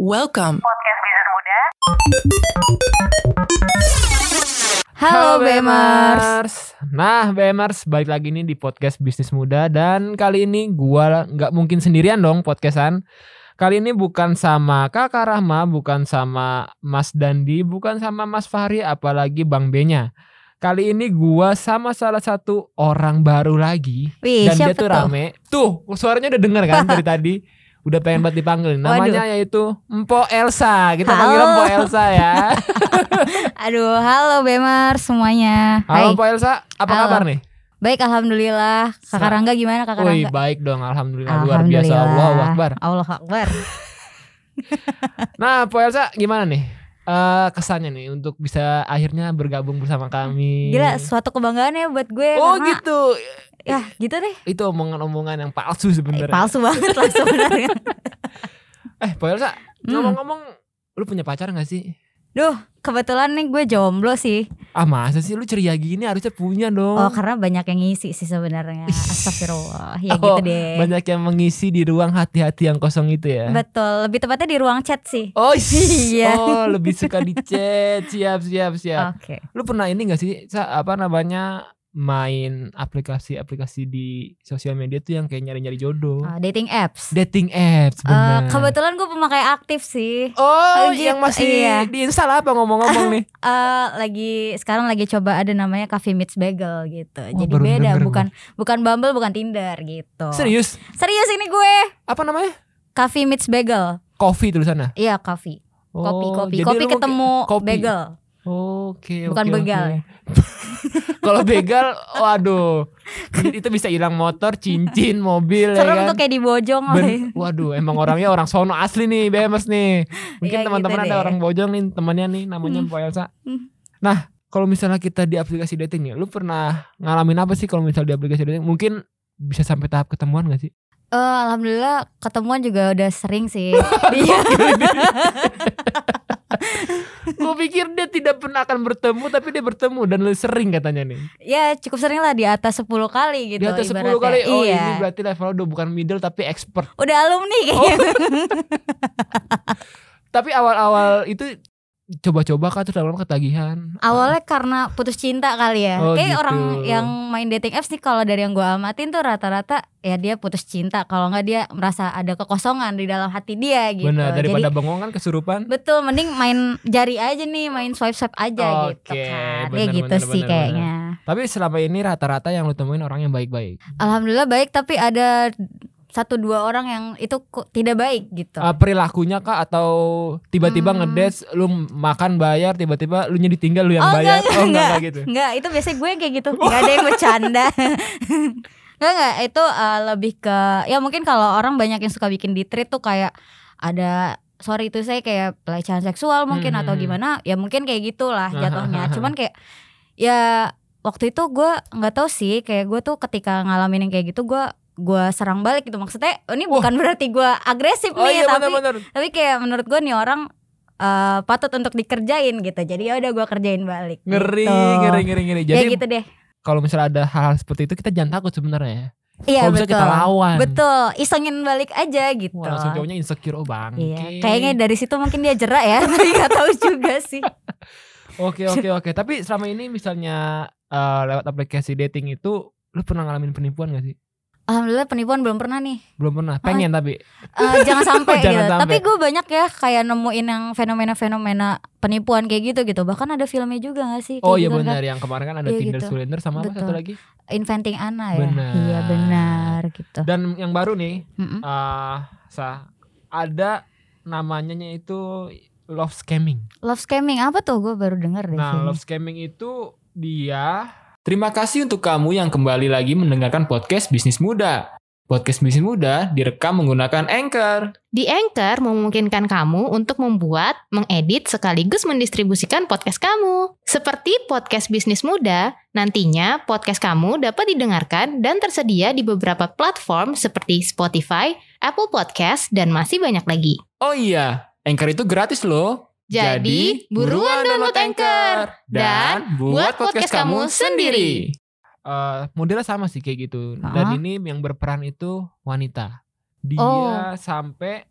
Welcome. Halo Bemers. Nah Bemers balik lagi nih di podcast bisnis muda dan kali ini gua nggak mungkin sendirian dong podcastan. Kali ini bukan sama Kakak Rahma, bukan sama Mas Dandi, bukan sama Mas Fahri, apalagi Bang Benya. Kali ini gua sama salah satu orang baru lagi Wih, dan dia tuh? rame. Tuh, suaranya udah denger kan dari tadi. Udah pengen banget dipanggil. Namanya yaitu Empo Elsa. Kita panggil Halo. Empo Elsa ya. Aduh, halo Bemers semuanya. Halo Hai. Empo Elsa, apa Halo. kabar nih? Baik, alhamdulillah. Kakak Rangga gimana Kakak Wih, Rangga? baik dong, alhamdulillah, luar biasa. Allahu Akbar. Allah Akbar. Nah, Po Elsa gimana nih? Eh kesannya nih untuk bisa akhirnya bergabung bersama kami. Gila, suatu kebanggaan ya buat gue Oh karena gitu. ya gitu deh. Itu omongan-omongan yang palsu Eh, sebenarnya. palsu banget lah sebenarnya. Eh, Po Elsa, Hmm. ngomong-ngomong, lu punya pacar gak sih? Duh, kebetulan nih gue jomblo sih. Ah masa sih lu ceria gini harusnya punya dong. Oh, karena banyak yang ngisi sih sebenarnya. Astagfirullah. Ya Oh, gitu deh. Banyak yang mengisi di ruang hati-hati yang kosong itu ya. Betul, lebih tepatnya di ruang chat sih. Oh Iya. Oh lebih suka di chat Siap siap siap Oke. Lu pernah ini gak sih Apa namanya Main aplikasi-aplikasi di sosial media tuh yang kayak nyari-nyari jodoh Uh, dating apps. Dating apps Eh, bener kebetulan gue pemakai aktif sih. Oh gitu, yang masih iya. diinstal apa ngomong-ngomong nih eh lagi sekarang lagi coba ada namanya Coffee Meets Bagel gitu. Oh, Jadi beda, denger bukan bukan Bumble, bukan Tinder gitu. Serius Serius ini gue. Apa namanya Coffee Meets Bagel. Coffee tulisannya Iya, coffee. Kopi, Oh, kopi. Kopi lu ketemu kopi. bagel. Oke Bukan oke, begal oke. ya? Kalau begal Waduh Itu bisa hilang motor Cincin Mobil ya Serem kan tuh kayak di Bojong Ben- waduh, emang orangnya orang sono asli nih, BMS nih. Mungkin Iya, teman-teman gitu ada deh. orang bojong nih, temannya nih, namanya Hmm. Elsa. Hmm. Nah, kalau misalnya kita di aplikasi dating nih, lu pernah ngalamin apa sih kalau misal di aplikasi dating? Mungkin bisa sampai tahap ketemuan gak sih? Eh, alhamdulillah ketemuan juga udah sering sih. Gue pikir dia tidak pernah akan bertemu, tapi dia bertemu dan lu sering katanya nih. ya cukup sering lah di atas 10 kali gitu Di atas 10 ibaratnya. kali, oh iya. ini berarti levelnya udah bukan middle tapi expert. Udah alumni Oh. kayaknya. Tapi awal-awal itu coba-coba kah terus lama-lama ketagihan. Awalnya karena putus cinta kali ya. Oh, Kayak gitu. orang yang main dating apps nih kalau dari yang gue amatin tuh rata-rata ya dia putus cinta. Kalau nggak dia merasa ada kekosongan di dalam hati dia gitu. Benar, daripada Jadi bengong kan kesurupan. betul mending main jari aja nih, main swipe swipe aja gitu Oke, kan. bener, ya gitu bener, sih bener, kayaknya. Tapi selama ini rata-rata yang lu temuin orang yang baik-baik. Alhamdulillah baik tapi ada satu dua orang yang itu kok tidak baik gitu. Uh, perilakunya kah atau tiba-tiba Hmm. ngedance lu makan bayar tiba-tiba lu nya ditinggal lu yang Oh, bayar. enggak, oh enggak, enggak. enggak gitu. Enggak, itu biasanya gue kayak gitu. Enggak ada yang bercanda. Enggak enggak, itu uh, lebih ke ya mungkin kalau orang banyak yang suka bikin di tweet tuh kayak ada sorry itu saya kayak pelecehan seksual mungkin Hmm, atau gimana ya mungkin kayak gitulah jatuhnya. Cuman kayak ya waktu itu gue nggak tahu sih kayak gue tuh ketika ngalamin yang kayak gitu gue gue serang balik gitu maksudnya ini Wah. bukan berarti gue agresif Oh nih iya tapi benar-benar. tapi kayak menurut gue nih orang eh, patut untuk dikerjain gitu jadi ya udah gue kerjain balik Ngeri, gitu. ngeri, ngeri, ngeri. ya Jadi gitu deh kalau misalnya ada hal-hal seperti itu kita jangan takut sebenarnya ya. iya betul kita lawan. betul isengin balik aja gitu Wah, langsung cowoknya insecure oh bang. iya kayaknya dari situ mungkin dia jerak ya tapi nggak tahu juga sih Oke oke oke. Tapi selama ini misalnya uh, lewat aplikasi dating itu lu pernah ngalamin penipuan gak sih? Alhamdulillah penipuan belum pernah nih Belum pernah. Pengen tapi. Eh, jangan sampai Jangan gitu sampai. tapi gue banyak ya kayak nemuin yang fenomena-fenomena penipuan kayak gitu gitu bahkan ada filmnya juga gak sih Kayak Oh iya gitu kan. benar yang kemarin kan ada Iya, Tinder gitu. Surrender sama apa Betul. satu lagi? inventing Anna ya Benar. iya benar gitu Dan yang baru nih Mm-mm. ah sah ada namanya itu love scamming. love scamming apa tuh gue baru denger deh Nah, sini. love scamming itu dia Terima kasih untuk kamu yang kembali lagi mendengarkan podcast Bisnis Muda. Podcast Bisnis Muda direkam menggunakan Anchor. Di Anchor memungkinkan kamu untuk membuat, mengedit, sekaligus mendistribusikan podcast kamu. Seperti podcast bisnis muda, nantinya podcast kamu dapat didengarkan dan tersedia di beberapa platform seperti Spotify, Apple Podcast, dan masih banyak lagi. Oh iya, Anchor itu gratis loh. Jadi, buruan download Anchor dan buat podcast kamu sendiri. Eh, modelnya sama sih kayak gitu. Dan ini yang berperan itu wanita. Dia Oh. sampai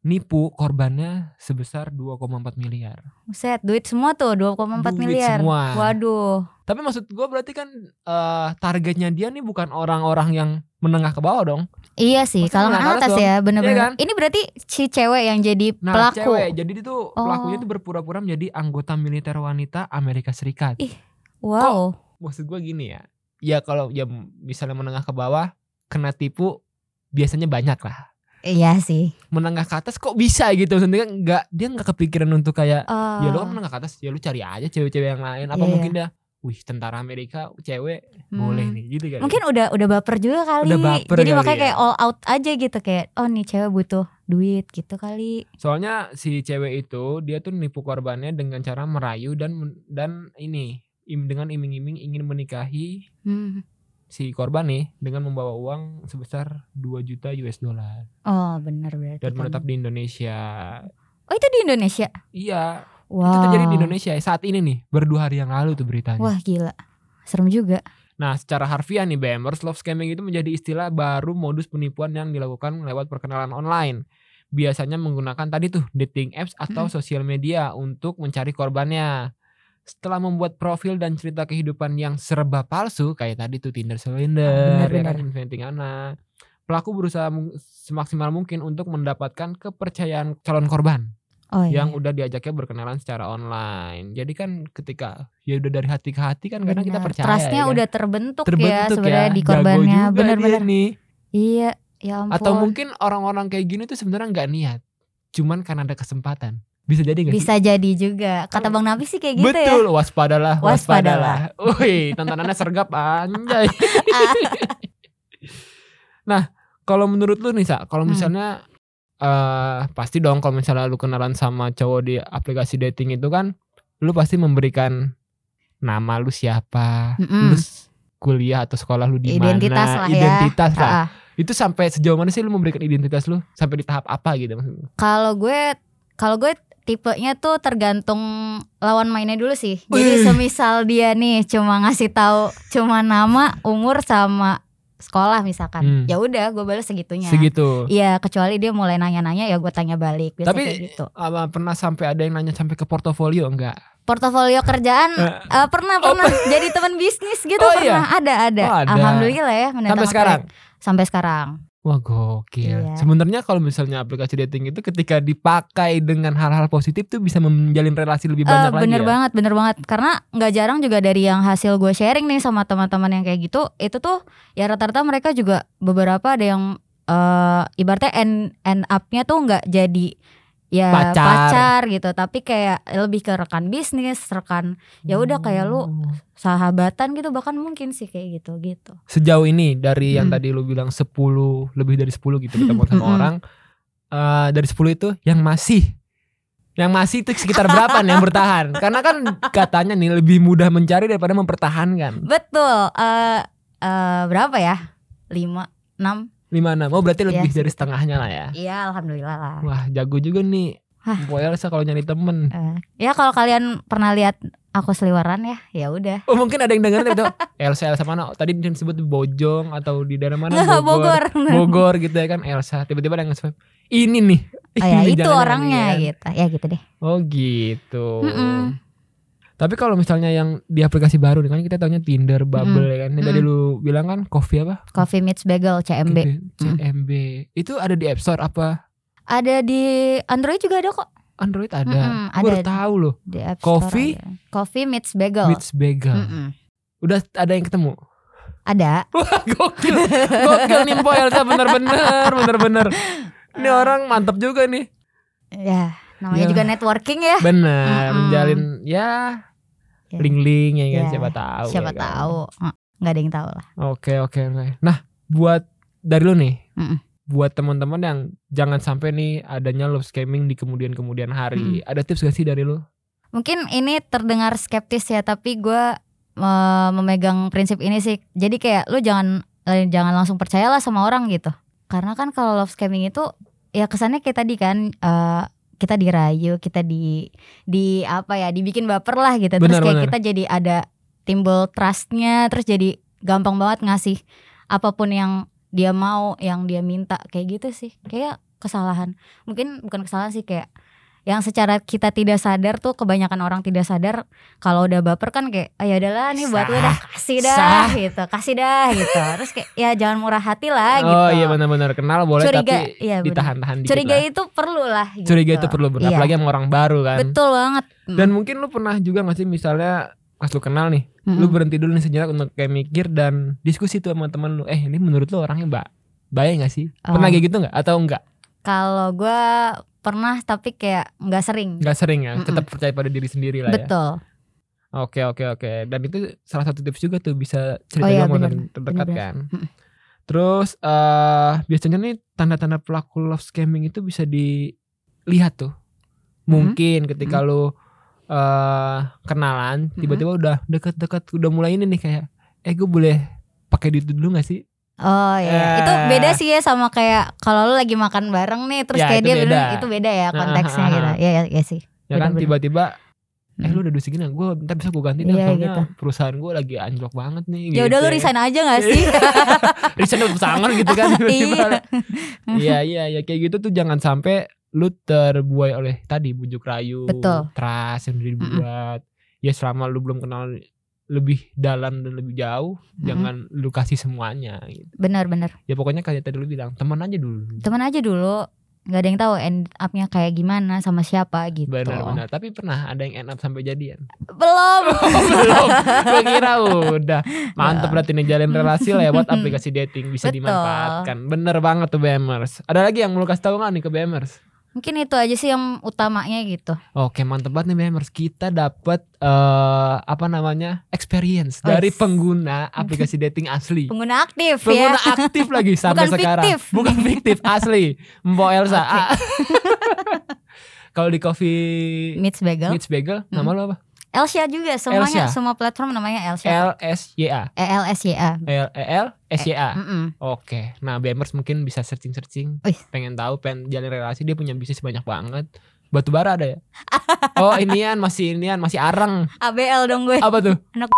nipu korbannya sebesar 2,4 miliar. Set duit semua tuh 2,4 Duit miliar. semua. Waduh. Tapi maksud gue berarti kan eh, targetnya dia nih bukan orang-orang yang menengah ke bawah dong. Iya sih, menengah ke atas atas ya, bener-bener. Iya kan? Ini berarti si cewek yang jadi Nah, pelaku. cewek. Jadi itu pelakunya Oh. itu berpura-pura menjadi anggota militer wanita Amerika Serikat. Ih. Wow. Maksud gue gini ya. Ya kalau ya misalnya menengah ke bawah kena tipu biasanya banyak lah. Iya sih. Menengah ke atas kok bisa gitu maksudnya nggak dia nggak kepikiran untuk kayak Eh, ya lu kan menengah ke atas ya lu cari aja cewek-cewek yang lain apa Iya. mungkin dia wih tentara Amerika cewek hmm. boleh nih gitu kan Mungkin udah udah baper juga kali. Udah baper Jadi kali makanya ya. kayak all out aja gitu kayak oh nih cewek butuh duit gitu kali. soalnya si cewek itu dia tuh nipu korbannya dengan cara merayu dan dan ini im- dengan iming-iming ingin menikahi Hmm. Si korban nih dengan membawa uang sebesar 2 juta US dollar Oh bener berarti. dan kan. menetap di Indonesia Oh itu di Indonesia. iya Wow. itu terjadi di Indonesia saat ini nih berdua hari yang lalu tuh beritanya Wah gila. Serem juga. Nah, secara harfiah nih BMers, love scamming itu menjadi istilah baru modus penipuan yang dilakukan lewat perkenalan online. Biasanya menggunakan tadi tuh dating apps atau Mm. sosial media untuk mencari korbannya. Setelah membuat profil dan cerita kehidupan yang serba palsu kayak tadi tuh Tinder Cylinder, benar, ya kan, anak. Pelaku berusaha semaksimal mungkin untuk mendapatkan kepercayaan calon korban Oh iya. yang udah diajaknya berkenalan secara online. Jadi kan ketika ya udah dari hati ke hati kan kadang kita percaya. Trustnya ya kan? udah terbentuk, ya terbentuk sebenarnya di korbannya. Bener-bener. nih. Iya. Ya ampun. Atau mungkin orang-orang kayak gini tuh sebenarnya nggak niat, cuman karena ada kesempatan. Bisa jadi gak bisa jadi juga. Kata Kan- Bang Nabi sih kayak gitu Betul, waspadalah, Waspadalah. waspadalah. Wih, tontonannya sergap anjay. nah, kalau menurut lu nih, Sa, kalau Hmm. misalnya eh pasti dong kalau misalnya lu kenalan sama cowok di aplikasi dating itu kan lu pasti memberikan nama lu siapa, Mm-mm. lu s- kuliah atau sekolah lu di mana, Identitas lah ya. identitas lah. Ah, ah. Itu sampai sejauh mana sih lu memberikan identitas lu? Sampai di tahap apa gitu maksudnya? Kalau gue kalau gue tipenya tuh tergantung lawan mainnya dulu sih. Jadi semisal dia nih cuma ngasih tahu cuma nama, umur sama sekolah misalkan. Hmm. Ya udah gue balas segitunya. Segitu. Iya, kecuali dia mulai nanya-nanya ya gue tanya balik. Biasa Tapi kayak gitu. apa pernah sampai ada yang nanya sampai ke portofolio enggak? Portofolio kerjaan Eh, eh, pernah Oh, pernah jadi teman bisnis gitu Oh, iya? pernah ada ada. Oh, ada. Alhamdulillah ya sampai sekarang. sampai sekarang. Wah gokil. Iya. Sebenarnya kalau misalnya aplikasi dating itu ketika dipakai dengan hal-hal positif tuh bisa menjalin relasi lebih Eh, banyak lagi bener ya. banget, bener banget. Karena nggak jarang juga dari yang hasil gue sharing nih sama teman-teman yang kayak gitu, itu tuh ya rata-rata mereka juga beberapa ada yang eh ibaratnya end end up-nya tuh nggak jadi ya Pacar. pacar. gitu, tapi kayak lebih ke rekan bisnis, rekan ya udah kayak lu Oh. sahabatan gitu bahkan mungkin sih kayak gitu gitu. Sejauh ini dari yang Hmm. tadi lu bilang 10 lebih dari 10 gitu ketemu sama Mm-mm. orang eh dari 10 itu yang masih yang masih itu sekitar berapa nih yang bertahan? Karena kan katanya nih lebih mudah mencari daripada mempertahankan. Betul. eh eh berapa ya? 5 6 Lima enam. Oh berarti lebih Iya, dari setengahnya lah ya. Iya, alhamdulillah lah. Wah jago juga nih. Hah. Bu Elsa kalau nyari temen. Eh, ya kalau kalian pernah lihat aku seliweran ya, ya udah. Oh mungkin ada yang dengerin itu Elsa Elsa mana? Tadi disebut Bojong atau di daerah mana? Bogor. Bogor gitu ya kan Elsa. Tiba-tiba ada yang nge Ini nih. Oh ya, itu orangnya kan. gitu. Ya gitu deh. Oh gitu. Mm-mm. Tapi kalau misalnya yang di aplikasi baru nih kan kita taunya Tinder, Bumble ya kan. Ini tadi Mm. lu bilang kan Coffee apa? Coffee Meets Bagel CMB. CMB. Itu ada di App Store apa? Ada di Android juga ada kok. Android ada. Gue baru ada. tahu loh. Di App Coffee? Store. ada. Coffee Meets Bagel. Meets Bagel. Mm-mm. Udah ada yang ketemu. Ada. Wah gokil Gokil nih Mpo Elsa bener-bener Bener-bener Ini Eh. orang mantep juga nih Ya, namanya Ya. juga networking ya. Bener Mm-mm. Menjalin Ya Ya. Link-link ya kan Ya, Siapa tahu Siapa ya kan? tahu. Eh, nggak ada yang tahu lah. Oke oke oke Nah buat Dari lu nih Mm-mm. Buat teman-teman yang Jangan sampai nih Adanya love scamming di kemudian-kemudian hari Ada tips gak sih dari lu? Mungkin ini terdengar skeptis ya, tapi gue eh, memegang prinsip ini sih. Jadi kayak lu jangan eh, jangan langsung percayalah sama orang gitu. Karena kan kalau love scamming itu ya kesannya kayak tadi kan eh, kita dirayu, kita di di apa ya, dibikin baper lah gitu. Terus Benar, kayak benar. kita jadi ada timbul trustnya, terus jadi gampang banget ngasih apa pun yang dia mau, yang dia minta kayak gitu sih. Kayak kesalahan. Mungkin bukan kesalahan sih kayak yang secara kita tidak sadar tuh kebanyakan orang tidak sadar kalau udah baper kan kayak ah ya udahlah nih buat lu dah kasih dah Sah. gitu kasih dah gitu terus kayak ya jangan murah hati lah gitu Oh iya benar-benar kenal boleh Curiga, tapi iya, ditahan-tahan dikit curiga lah. itu perlu lah gitu. Curiga itu perlu benar Iya. apalagi sama orang baru kan. betul banget Dan mungkin lu pernah juga gak sih misalnya pas lu kenal nih, Mm-mm. lu berhenti dulu nih sejenak untuk kayak mikir dan diskusi tuh sama teman lu. Eh ini menurut lu orangnya mbak baik gak sih? Pernah Oh. kayak gitu nggak? Atau enggak? kalau gue pernah tapi kayak nggak sering Nggak sering ya. Mm-mm. Tetap percaya pada diri sendiri lah ya. betul Oke oke oke. Dan itu salah satu tips juga tuh bisa cerita Oh iya, sama terdekat kan. Terus eh biasanya nih tanda-tanda pelaku love scamming itu bisa dilihat tuh. Mungkin ketika lu eh kenalan tiba-tiba udah deket-deket udah mulai ini nih kayak eh gue boleh pakai duit dulu gak sih? Oh iya, Ya. itu beda sih ya sama kayak kalau lu lagi makan bareng nih terus Ya, kayak dia beda. bilang itu beda ya konteksnya ah, gitu. Iya iya iya sih. Ya kan tiba-tiba eh Mm. lu udah duit segini gue ntar bisa gue ganti deh Iya, soalnya gitu. perusahaan gue lagi anjlok banget nih Ya udah gitu lu resign aja gak sih? resign udah pesangon gitu kan. Iya. Iya iya ya kayak gitu tuh jangan sampai lu terbuai oleh tadi bujuk rayu, Betul. trust yang udah dibuat. Ya selama lu belum kenal lebih dalam dan lebih jauh, jangan lu kasih semuanya gitu. Benar-benar. Ya pokoknya kayak tadi lu bilang, teman aja dulu. Teman aja dulu. Gak ada yang tahu end up-nya kayak gimana sama siapa gitu. Benar-benar. Tapi pernah ada yang end up sampai jadian. Belum. Belum. Gue kira udah. Mantep berarti nih jalin relasi lewat aplikasi dating bisa Betul. dimanfaatkan. Bener banget tuh BMers. Ada lagi yang mau lu kasih tahu nggak nih ke BMers? Mungkin itu aja sih yang utamanya gitu. Oke mantep banget nih BMers Kita dapat eh apa namanya experience dari pengguna aplikasi dating asli Pengguna aktif Pengguna ya. aktif lagi sampai Bukan sekarang fiktif. Bukan fiktif asli Mbok Elsa Oke. Ah. Kalau di coffee Meets Bagel. Meets Bagel Nama lu apa? Elsia juga semuanya Elsia. semua platform namanya Elsia. L S Y A E L S Y A. L E L S Y A Mm-mm. Oke, nah BMers mungkin bisa searching-searching, pengen tahu, pengen jalin relasi, dia punya bisnis banyak banget. Batu bara ada ya? oh inian masih inian masih arang. ABL dong gue. Apa tuh? Anak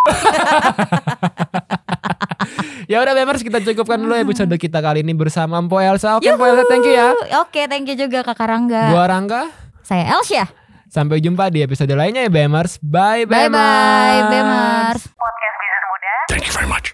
ya udah BMers kita cukupkan dulu episode kita kali ini bersama Mpo Elsa. Oke Mpo Elsa, thank you ya. Oke, thank you juga Kakak Rangga. Gua Rangga. Saya Elsia. Sampai jumpa di episode lainnya ya BMers. Bye Bye BMers. bye, Bemers. Thank you very much.